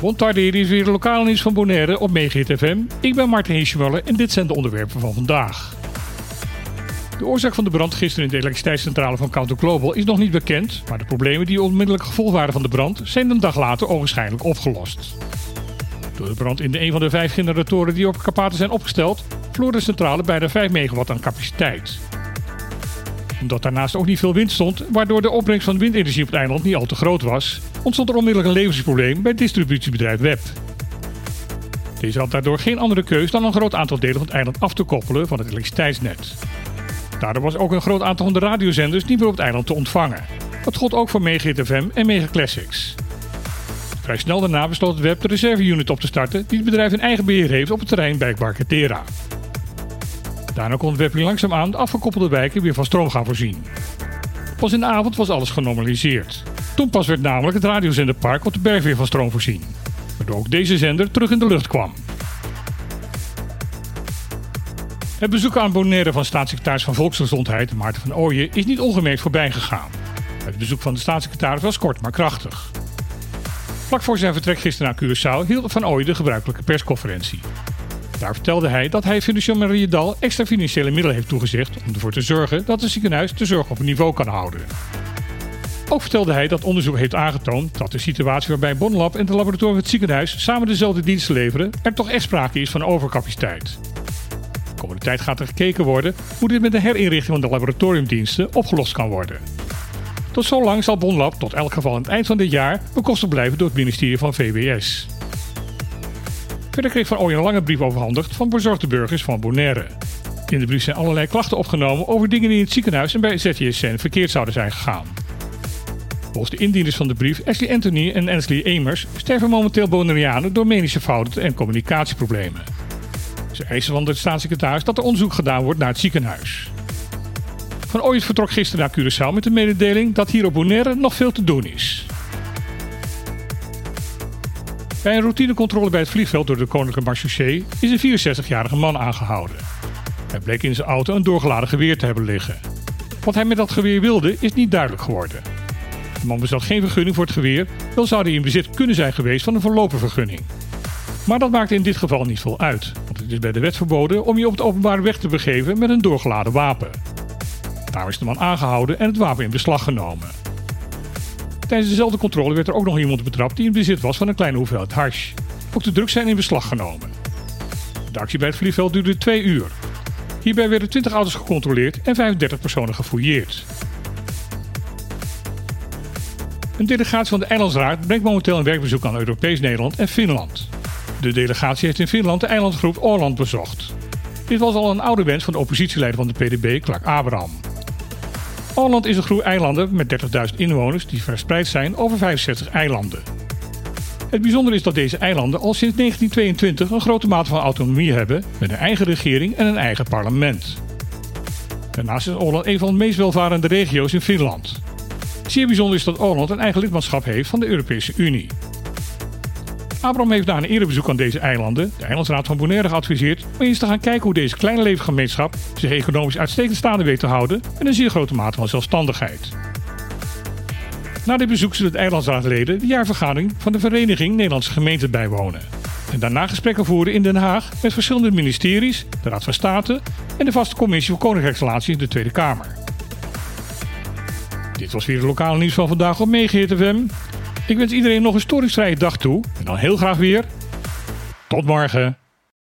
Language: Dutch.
Bontardi, hier is weer de lokale nieuws van Bonaire op Megahit FM. Ik ben Martin Hirschwaller en dit zijn de onderwerpen van vandaag. De oorzaak van de brand gisteren in de elektriciteitscentrale van Counter Global is nog niet bekend, maar de problemen die onmiddellijk gevolg waren van de brand zijn een dag later ogenschijnlijk opgelost. Door de brand in de een van de vijf generatoren die op Karpaten zijn opgesteld, verloor de centrale bijna 5 megawatt aan capaciteit. Omdat daarnaast ook niet veel wind stond, waardoor de opbrengst van windenergie op het eiland niet al te groot was, ontstond er onmiddellijk een leveringsprobleem bij het distributiebedrijf Web. Deze had daardoor geen andere keus dan een groot aantal delen van het eiland af te koppelen van het elektriciteitsnet. Daardoor was ook een groot aantal van de radiozenders niet meer op het eiland te ontvangen. Dat gold ook voor Mega FM en Mega Classics. Vrij snel daarna besloot het web de reserveunit op te starten die het bedrijf in eigen beheer heeft op het terrein bij Barcatera. Daarna kon web weer langzaamaan de afgekoppelde wijken weer van stroom gaan voorzien. Pas in de avond was alles genormaliseerd. Toen pas werd namelijk het radiozenderpark op de berg weer van stroom voorzien. Waardoor ook deze zender terug in de lucht kwam. Het bezoek aan Bonaire van staatssecretaris van Volksgezondheid Maarten van Ooyen is niet ongemerkt voorbij gegaan. Het bezoek van de staatssecretaris was kort maar krachtig. Vlak voor zijn vertrek gisteren naar Curaçao hield Van Ooyen de gebruikelijke persconferentie. Daar vertelde hij dat hij Financieel Mariedal extra financiële middelen heeft toegezegd om ervoor te zorgen dat het ziekenhuis de zorg op een niveau kan houden. Ook vertelde hij dat onderzoek heeft aangetoond dat de situatie waarbij Bonlab en het laboratorium van het ziekenhuis samen dezelfde diensten leveren, er toch echt sprake is van overcapaciteit. De komende tijd gaat er gekeken worden hoe dit met de herinrichting van de laboratoriumdiensten opgelost kan worden. Tot zolang zal Bonlab tot elk geval aan het eind van dit jaar bekostigd blijven door het ministerie van VWS. Verder kreeg Van Ooyen een lange brief overhandigd van bezorgde burgers van Bonaire. In de brief zijn allerlei klachten opgenomen over dingen die in het ziekenhuis en bij ZJSN verkeerd zouden zijn gegaan. Volgens de indieners van de brief, Ashley Anthony en Ansley Amers, sterven momenteel Bonaireanen door medische fouten en communicatieproblemen. Ze eisen van de staatssecretaris dat er onderzoek gedaan wordt naar het ziekenhuis. Van Ooyet vertrok gisteren naar Curaçao met de mededeling dat hier op Bonaire nog veel te doen is. Bij een routinecontrole bij het vliegveld door de Koninklijke Marchaussee is een 64-jarige man aangehouden. Hij bleek in zijn auto een doorgeladen geweer te hebben liggen. Wat hij met dat geweer wilde is niet duidelijk geworden. De man bezat geen vergunning voor het geweer, wel zou hij in bezit kunnen zijn geweest van een voorlopige vergunning. Maar dat maakt in dit geval niet veel uit, want het is bij de wet verboden om je op het openbare weg te begeven met een doorgeladen wapen. Daarom is de man aangehouden en het wapen in beslag genomen. Tijdens dezelfde controle werd er ook nog iemand betrapt die in bezit was van een kleine hoeveelheid hash. Ook de drugs zijn in beslag genomen. De actie bij het vliegveld duurde twee uur. Hierbij werden 20 auto's gecontroleerd en 35 personen gefouilleerd. Een delegatie van de Eilandsraad brengt momenteel een werkbezoek aan Europees Nederland en Finland. De delegatie heeft in Finland de eilandgroep Åland bezocht. Dit was al een oude wens van de oppositieleider van de PDB, Clark Abraham. Åland is een groep eilanden met 30.000 inwoners die verspreid zijn over 65 eilanden. Het bijzondere is dat deze eilanden al sinds 1922 een grote mate van autonomie hebben met een eigen regering en een eigen parlement. Daarnaast is Åland een van de meest welvarende regio's in Finland. Zeer bijzonder is dat Åland een eigen lidmaatschap heeft van de Europese Unie. Abraham heeft na een eerder bezoek aan deze eilanden de Eilandsraad van Bonaire geadviseerd om eens te gaan kijken hoe deze kleine leefgemeenschap zich economisch uitstekend staande weet te houden met een zeer grote mate van zelfstandigheid. Na dit bezoek zullen de eilandsraadleden de jaarvergadering van de Vereniging Nederlandse Gemeenten bijwonen. En daarna gesprekken voeren in Den Haag met verschillende ministeries, de Raad van State en de vaste commissie voor Koninkrijksrelaties in de Tweede Kamer. Dit was weer het lokale nieuws van vandaag op Megahit FM. Ik wens iedereen nog een storingsvrije dag toe. En dan heel graag weer. Tot morgen.